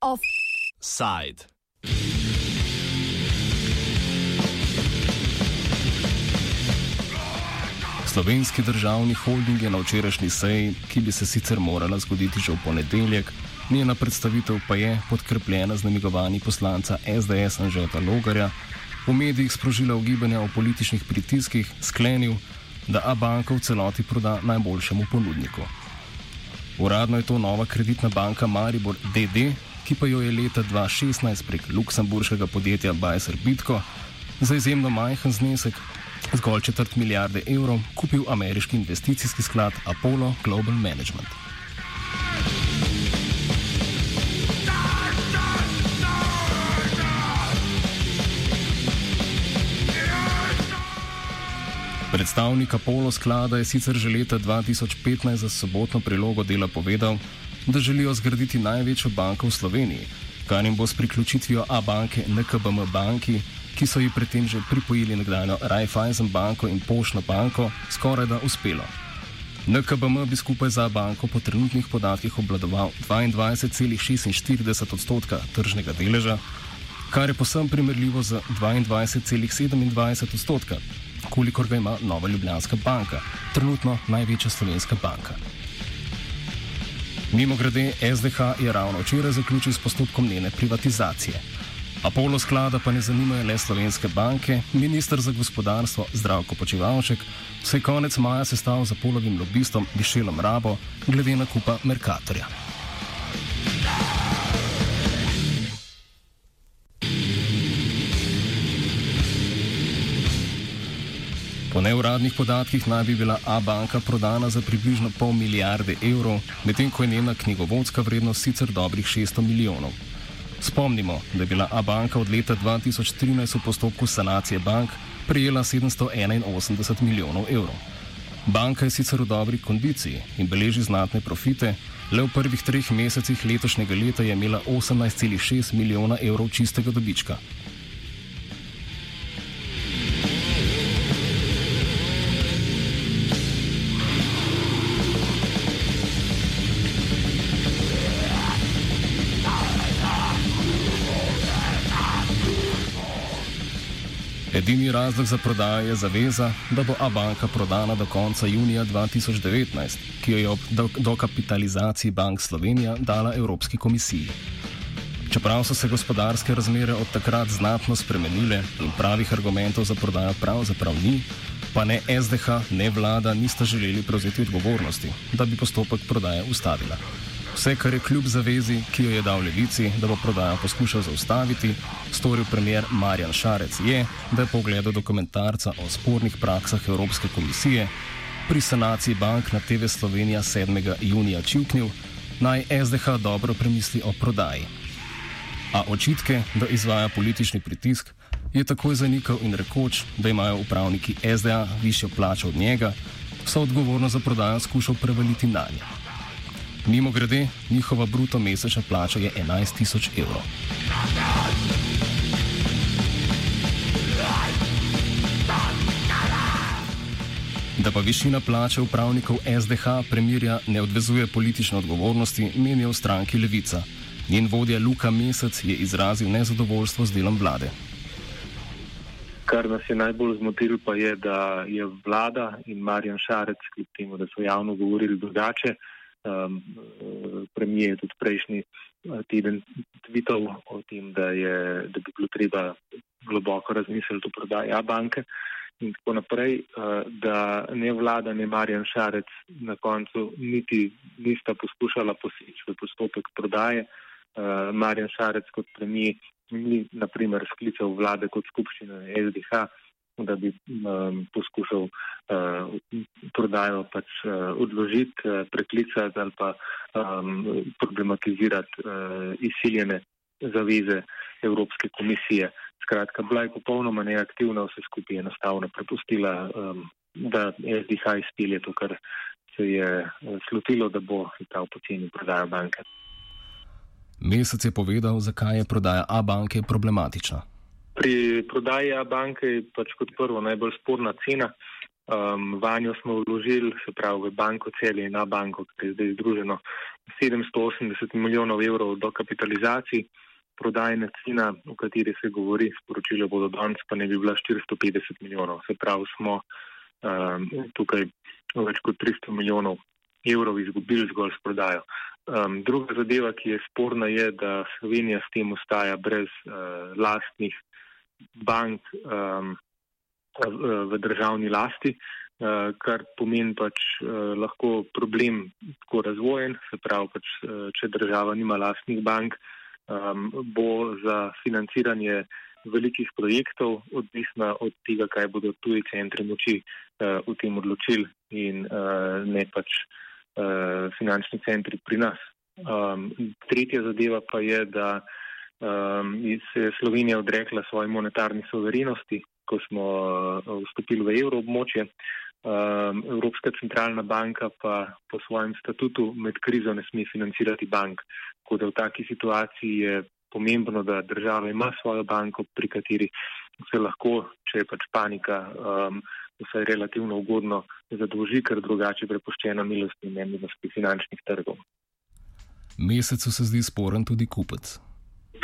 Offside. Slovenski državni holding je na včerajšnji seji, ki bi se sicer morala zgoditi že v ponedeljek, njena predstavitev pa je podkrepljena z namigovanji poslanca SDS Anžeta Logarja, v medijih sprožila ugibanja o političnih pritiskih, sklenil, da Abanka v celoti proda najboljšemu ponudniku. Uradno je to nova kreditna banka Maribor DD, ki pa jo je leta 2016 prek luksemburškega podjetja Bajser Bitko za izjemno majhen znesek zgolj četrt milijarde evrov kupil ameriški investicijski sklad Apollo Global Management. Predstavnik Apollo sklada je sicer že leta 2015 za sobotno prilogo dela povedal, da želijo zgraditi največjo banko v Sloveniji, kar jim bo s priključitvijo A banke NKBM banki ki so ji predtem že pripojili nekdanjo Raiffeisen banko in Poštno banko, skoraj da uspelo. NKBM bi skupaj za banko po trenutnih podatkih obladoval 22,46 odstotka tržnega deleža, kar je posebno primerljivo z 22,27 odstotka, kolikor ga ima Nova Ljubljanska banka, trenutno največja slovenska banka. Mimo grede, SDH je ravno včeraj zaključil s postopkom njene privatizacije. Apollo sklada pa ne zanimajo le slovenske banke, ministr za gospodarstvo Zdravko Počivalšek se je konec maja sestal z Apollovim lobistom Mišelom Rabo glede nakupa Merkatorja. Po neuradnih podatkih naj bi bila A banka prodana za približno pol milijarde evrov, medtem ko je njena knjigovodska vrednost sicer dobrih 600 milijonov. Spomnimo, da je bila Abanka od leta 2013 v postopku sanacije bank prejela 781 milijonov evrov. Banka je sicer v dobri kondiciji in beleži znatne profite, le v prvih treh mesecih letošnjega leta je imela 18,6 milijona evrov čistega dobička. Edini razlog za prodajo je zaveza, da bo Abanka prodana do konca junija 2019, ki jo je ob dokapitalizaciji Bank Slovenija dala Evropski komisiji. Čeprav so se gospodarske razmere od takrat znatno spremenile in pravih argumentov za prodajo pravzaprav ni, pa ne SDH, ne vlada nista želeli prevzeti odgovornosti, da bi postopek prodaje ustavila. Vse, kar je kljub zavezi, ki jo je dal levici, da bo prodajo poskušal zaustaviti, storil premier Marjan Šarec, je, da je po ogledu dokumentarca o spornih praksah Evropske komisije pri sanaciji bank na TV Slovenija 7. junija čivknil, naj SDH dobro premisli o prodaji. A očitke, da izvaja politični pritisk, je takoj zanikal in rekoč, da imajo upravniki SDA višjo plačo od njega, so odgovorno za prodajo skušal prevaliti na njega. Mimo grede, njihova bruto mesečna plača je 11 tisoč evrov. Da pa višina plače upravnikov SDH premirja ne odvezuje politične odgovornosti, menijo v stranki Levica. Njen vodja Luka Mesec je izrazil nezadovoljstvo z delom vlade. Kar nas je najbolj zmotilo, pa je, da je vlada in Marjan Šarec, kljub temu, da so javno govorili drugače, um, premijer je tudi prejšnji uh, teden tvitev o tem, da, je, da bi bilo treba globoko razmisliti o prodaji A banke in tako naprej, uh, da ne vlada, ne Marjan Šarec na koncu niti nista poskušala poseči v postopek prodaje. Uh, Marjan Šarec kot premijer ni, naprimer, sklical vlade kot skupščina SDH da bi um, poskušal uh, prodajo pač uh, odložiti, uh, preklicati ali pa um, problematizirati uh, izsiljene zaveze Evropske komisije. Skratka, bila je popolnoma neaktivna, vse skupaj enostavno prepustila, um, da SDH izpilje to, kar se je uh, slutilo, da bo ta poceni prodaja banke. Mesec je povedal, zakaj je prodaja A banke problematična. Pri prodaji banke je pač kot prvo najbolj sporna cena. Um, vanjo smo vložili, se pravi, v banko celje in na banko, ki je zdaj združeno 780 milijonov evrov do kapitalizacij. Prodajna cena, o kateri se govori, sporočilo bodo danes, pa ne bi bila 450 milijonov. Se pravi, smo um, tukaj več kot 300 milijonov evrov izgubili zgolj s prodajo. Um, druga zadeva, ki je sporna, je, da Slovenija s tem ostaja brez uh, lastnih bank um, v državni lasti, uh, kar pomeni pač uh, lahko problem tako razvojen, se pravi, pač, uh, če država nima lastnih bank, um, bo za financiranje velikih projektov odvisna od tega, kaj bodo tuji centri moči uh, v tem odločili in uh, ne pač uh, finančni centri pri nas. Um, tretja zadeva pa je, da um, se je Slovenija odrekla svoji monetarni soverenosti, ko smo uh, vstopili v evroobmočje. Um, Evropska centralna banka pa po svojem statutu med krizo ne sme financirati bank. Tako da v taki situaciji je pomembno, da država ima svojo banko, pri kateri se lahko, če je pač panika, um, vsaj relativno ugodno zadolži, ker drugače prepoščena milosti in nemilosti finančnih trgov. Mesecu se zdi sporen tudi kupec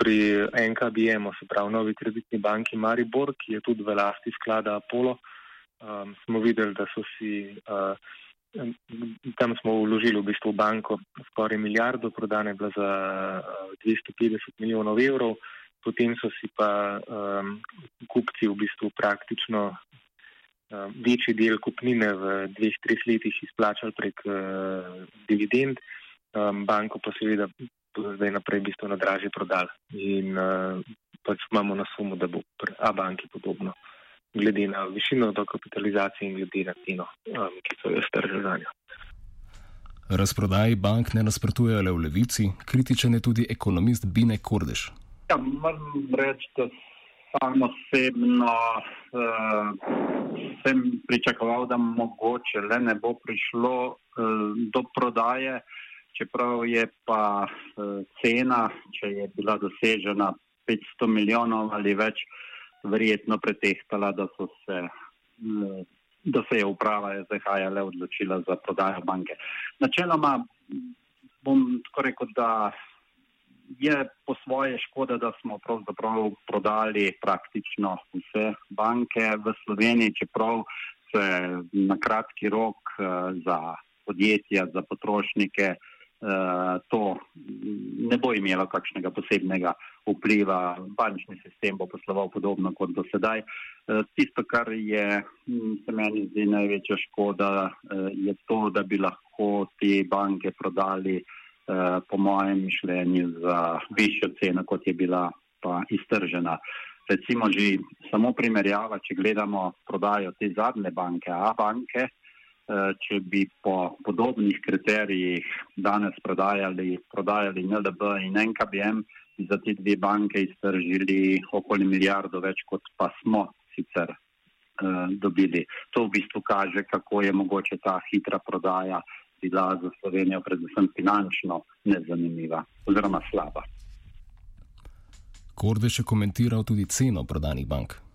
pri NKBM-u, se pravi Novi kreditni banki Maribor, ki je tudi v lasti sklada Apollo, um, smo videli, da so si. Uh, Tam smo vložili v bistvu banko skoraj milijardo, prodane bila za 250 milijonov evrov, potem so si pa um, kupci v bistvu praktično um, večji del kupnine v dveh, treh letih izplačali prek uh, dividend, banko pa seveda zdaj naprej bistveno dražje prodali. In uh, pač imamo na sumu, da bo pri A-banki podobno, glede na višino dokapitalizacije in glede na ceno, um, ki so jo stržili za njo. Razprodaji bank ne nasprotujejo le v levici, kritičen je tudi ekonomist Bine Kordeš. Ja, moram reči, da sam osebno uh, sem pričakoval, da mogoče le ne bo prišlo uh, do prodaje čeprav je pa uh, cena, če je bila dosežena 500 milijonov ali več, verjetno pretehtala, da, se, uh, da se je uprava SDH le odločila za prodajo banke. Načeloma bom tako rekel, da je po svoje škoda, da smo pravzaprav prodali praktično vse banke v Sloveniji, čeprav se na kratki rok uh, za podjetja, za potrošnike Eh, to ne bo imelo kakšnega posebnega vpliva. Bančni sistem bo posloval podobno kot do sedaj. Eh, tisto, kar je, hm, se meni zdi največja škoda, eh, je to, da bi lahko te banke prodali, po mojem mišljenju, za višjo ceno, kot je bila pa iztržena. Recimo že samo primerjava, če gledamo prodajo te zadnje banke, A banke, Eh, če bi po podobnih kriterijih danes prodajali, prodajali NLB in NKBM, bi za te dve banke iztržili okoli milijardo več, kot pa smo sicer uh, dobili. To v bistvu kaže, kako je mogoče ta hitra prodaja bila za Slovenijo predvsem finančno nezanimiva oziroma slaba. Kordeš je komentiral tudi ceno prodanih bank.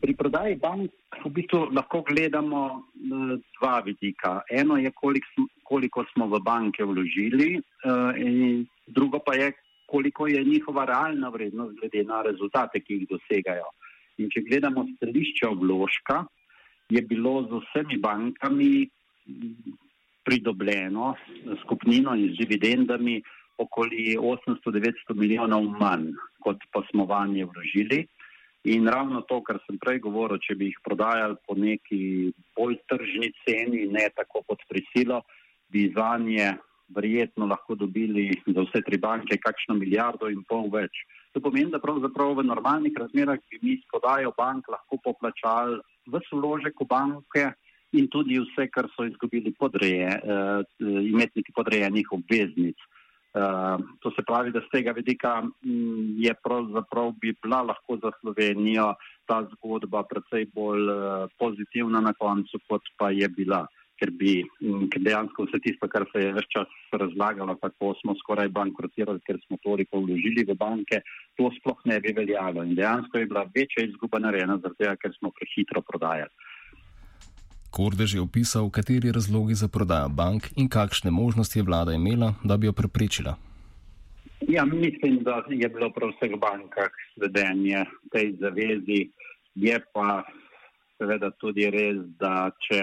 Pri prodaji bank v bistvu lahko gledamo uh, dva vidika. Eno je, kolik, koliko smo v banke vložili, uh, in drugo pa je, koliko je njihova realna vrednost glede na rezultate, ki jih dosegajo. In če gledamo stališče obložka, je bilo z vsemi bankami pridobljeno skupnino in z dividendami okoli 800-900 milijonov manj, kot pa smo vanje vložili. In ravno to, kar sem prej govoril, če bi jih prodajali po neki bolj tržni ceni, ne tako pod prisilo, bi za nje verjetno lahko dobili za vse tri banke kakšno milijardo in pol več. To pomeni, da pravzaprav v normalnih razmerah bi mi s prodajo bank lahko poplačali vse vložek v banke in tudi vse, kar so izgubili podreje, uh, imetniki podrejenih obveznic. Uh, to se pravi, da z tega vidika mm, je pravzaprav bi bila lahko za Slovenijo ta zgodba precej bolj uh, pozitivna na koncu, kot pa je bila. ker bi ker dejansko vse tisto, kar se je več čas razlagalo, kako smo skoraj bankrotirali, ker smo toliko vložili v banke, to sploh ne bi veljalo. In dejansko je bila večja izguba narejena, zato ker smo prehitro prodajali. Kordež je opisal, kateri razlogi za prodajo bank in kakšne možnosti je vlada imela, da bi jo preprečila. Ja, mislim, da je bilo prav vseh bankah sledenje tej zavezi. Je pa seveda tudi res, da če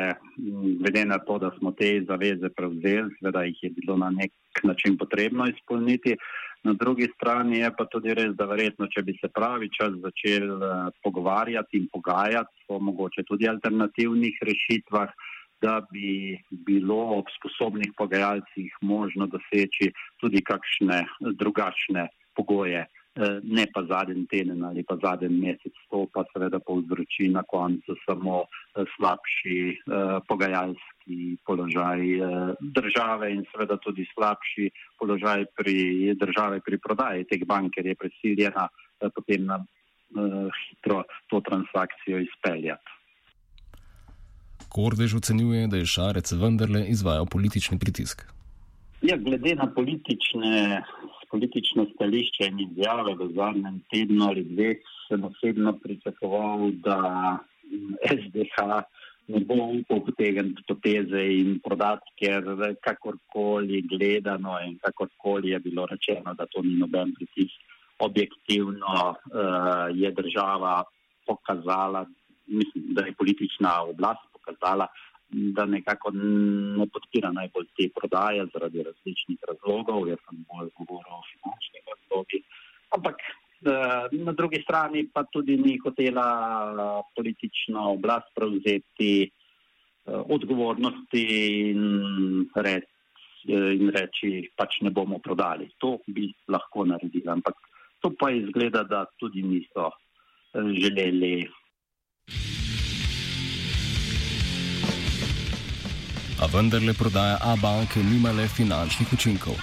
glede na to, da smo te zaveze prevzeli, seveda jih je bilo na nek način potrebno izpolniti. Na drugi strani je pa tudi res, da verjetno, če bi se pravi čas začel uh, pogovarjati in pogajati o mogoče tudi alternativnih rešitvah, da bi bilo ob sposobnih pogajalcih možno doseči tudi kakšne drugačne pogoje. Eh, ne pa zadnji teden ali pa zadnji mesec, to pa seveda povzroči na koncu samo eh, slabši eh, pogajalski položaj države in seveda tudi slabši položaj pri države pri prodaji teh bank, ker je prisiljena potem na hitro to transakcijo izpeljati. Kordež ocenjuje, da je Šarec vendarle izvajal politični pritisk. Ja, glede na politične politično stališče in izjave v zadnjem tednu ali dveh, sem osebno pričakoval, da SDH ne bo upal potegniti poteze in prodati, ker kakorkoli gledano in kakorkoli je bilo rečeno, da to ni noben pritisk. Objektivno uh, je država pokazala, mislim, da je politična oblast pokazala, da nekako ne podpira najbolj te prodaje zaradi različnih razlogov. Jaz sem bolj govoril o finančnih razlogih. Ampak eh, na drugi strani pa tudi ni hotela eh, politično oblast prevzeti eh, odgovornosti in reči. In reči, pač ne bomo prodali. To bi lahko naredili, ampak to pa izgleda, da tudi niso želeli A vendarle prodaja A-banke nima le finančnih učinkov.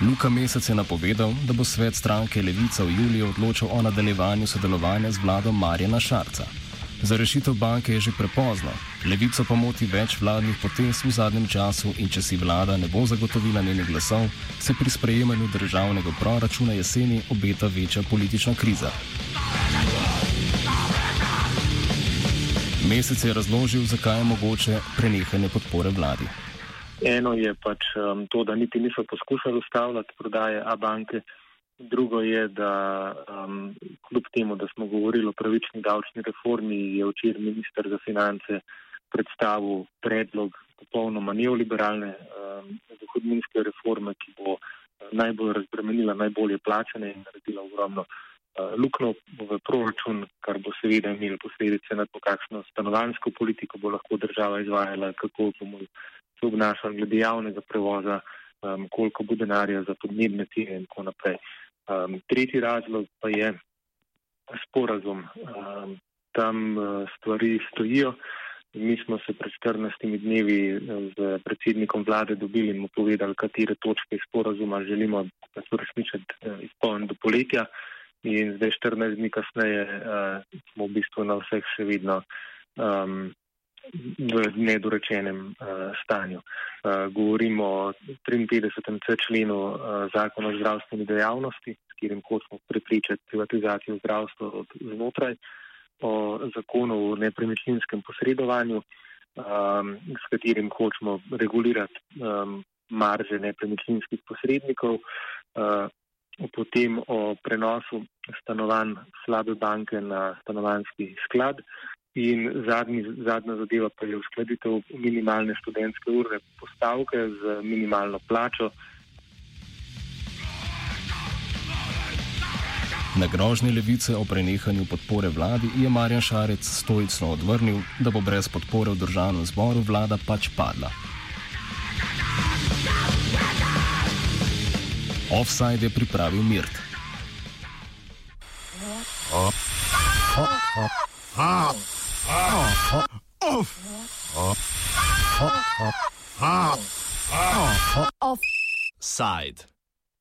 Luka Mesec je napovedal, da bo svet stranke Levica v juliju odločil o nadaljevanju sodelovanja z vladom Marjana Šarca. Za rešitev banke je že prepozno, Levico pa moti več vladnih potez v zadnjem času in če si vlada ne bo zagotovila njenih glasov, se pri sprejemanju državnega proračuna jeseni obeta večja politična kriza. Mesec je razložil, zakaj je mogoče prenehanje podpore vladi. Eno je pač um, to, da niti niso poskušali ustavljati prodaje A-banke. Drugo je, da um, kljub temu, da smo govorili o pravični davčni reformi, je včeraj minister za finance predstavil predlog popolnoma neoliberalne um, dohodninske reforme, ki bo uh, najbolj razbremenila najbolje plačane in naredila ogromno Eh, luknjo v proračun, kar bo seveda imelo posledice na to, kakšno stanovansko politiko bo lahko država izvajala, kako bomo se obnašali glede javnega prevoza, um, koliko bo denarja za podnebne cilje in tako naprej. Um, tretji razlog pa je sporazum. Um, tam uh, stvari stojijo. Mi smo se pred 14 dnevi z predsednikom vlade dobili in mu povedali, katere točke sporazuma želimo uresničiti uh, izpolniti do poletja. In zdaj, 14 dni kasneje, uh, smo v bistvu na vseh še vedno um, v nedorečenem uh, stanju. Uh, govorimo o 53. členu uh, zakona o zdravstveni dejavnosti, s katerim hočemo prepričati privatizacijo zdravstva od znotraj, o zakonu o nepremičninskem posredovanju, um, s katerim hočemo regulirati um, marže nepremičninskih posrednikov. Uh, potem o prenosu stanovanj slabe banke na stanovanski sklad in zadnji, zadnja zadeva pa je uskladitev minimalne študentske urne postavke z minimalno plačo. Na grožnje levice o prenehanju podpore vladi je Marjan Šarec stoično odvrnil, da bo brez podpore v državnem zboru vlada pač padla. Offside je pripravil Mirt. Offside.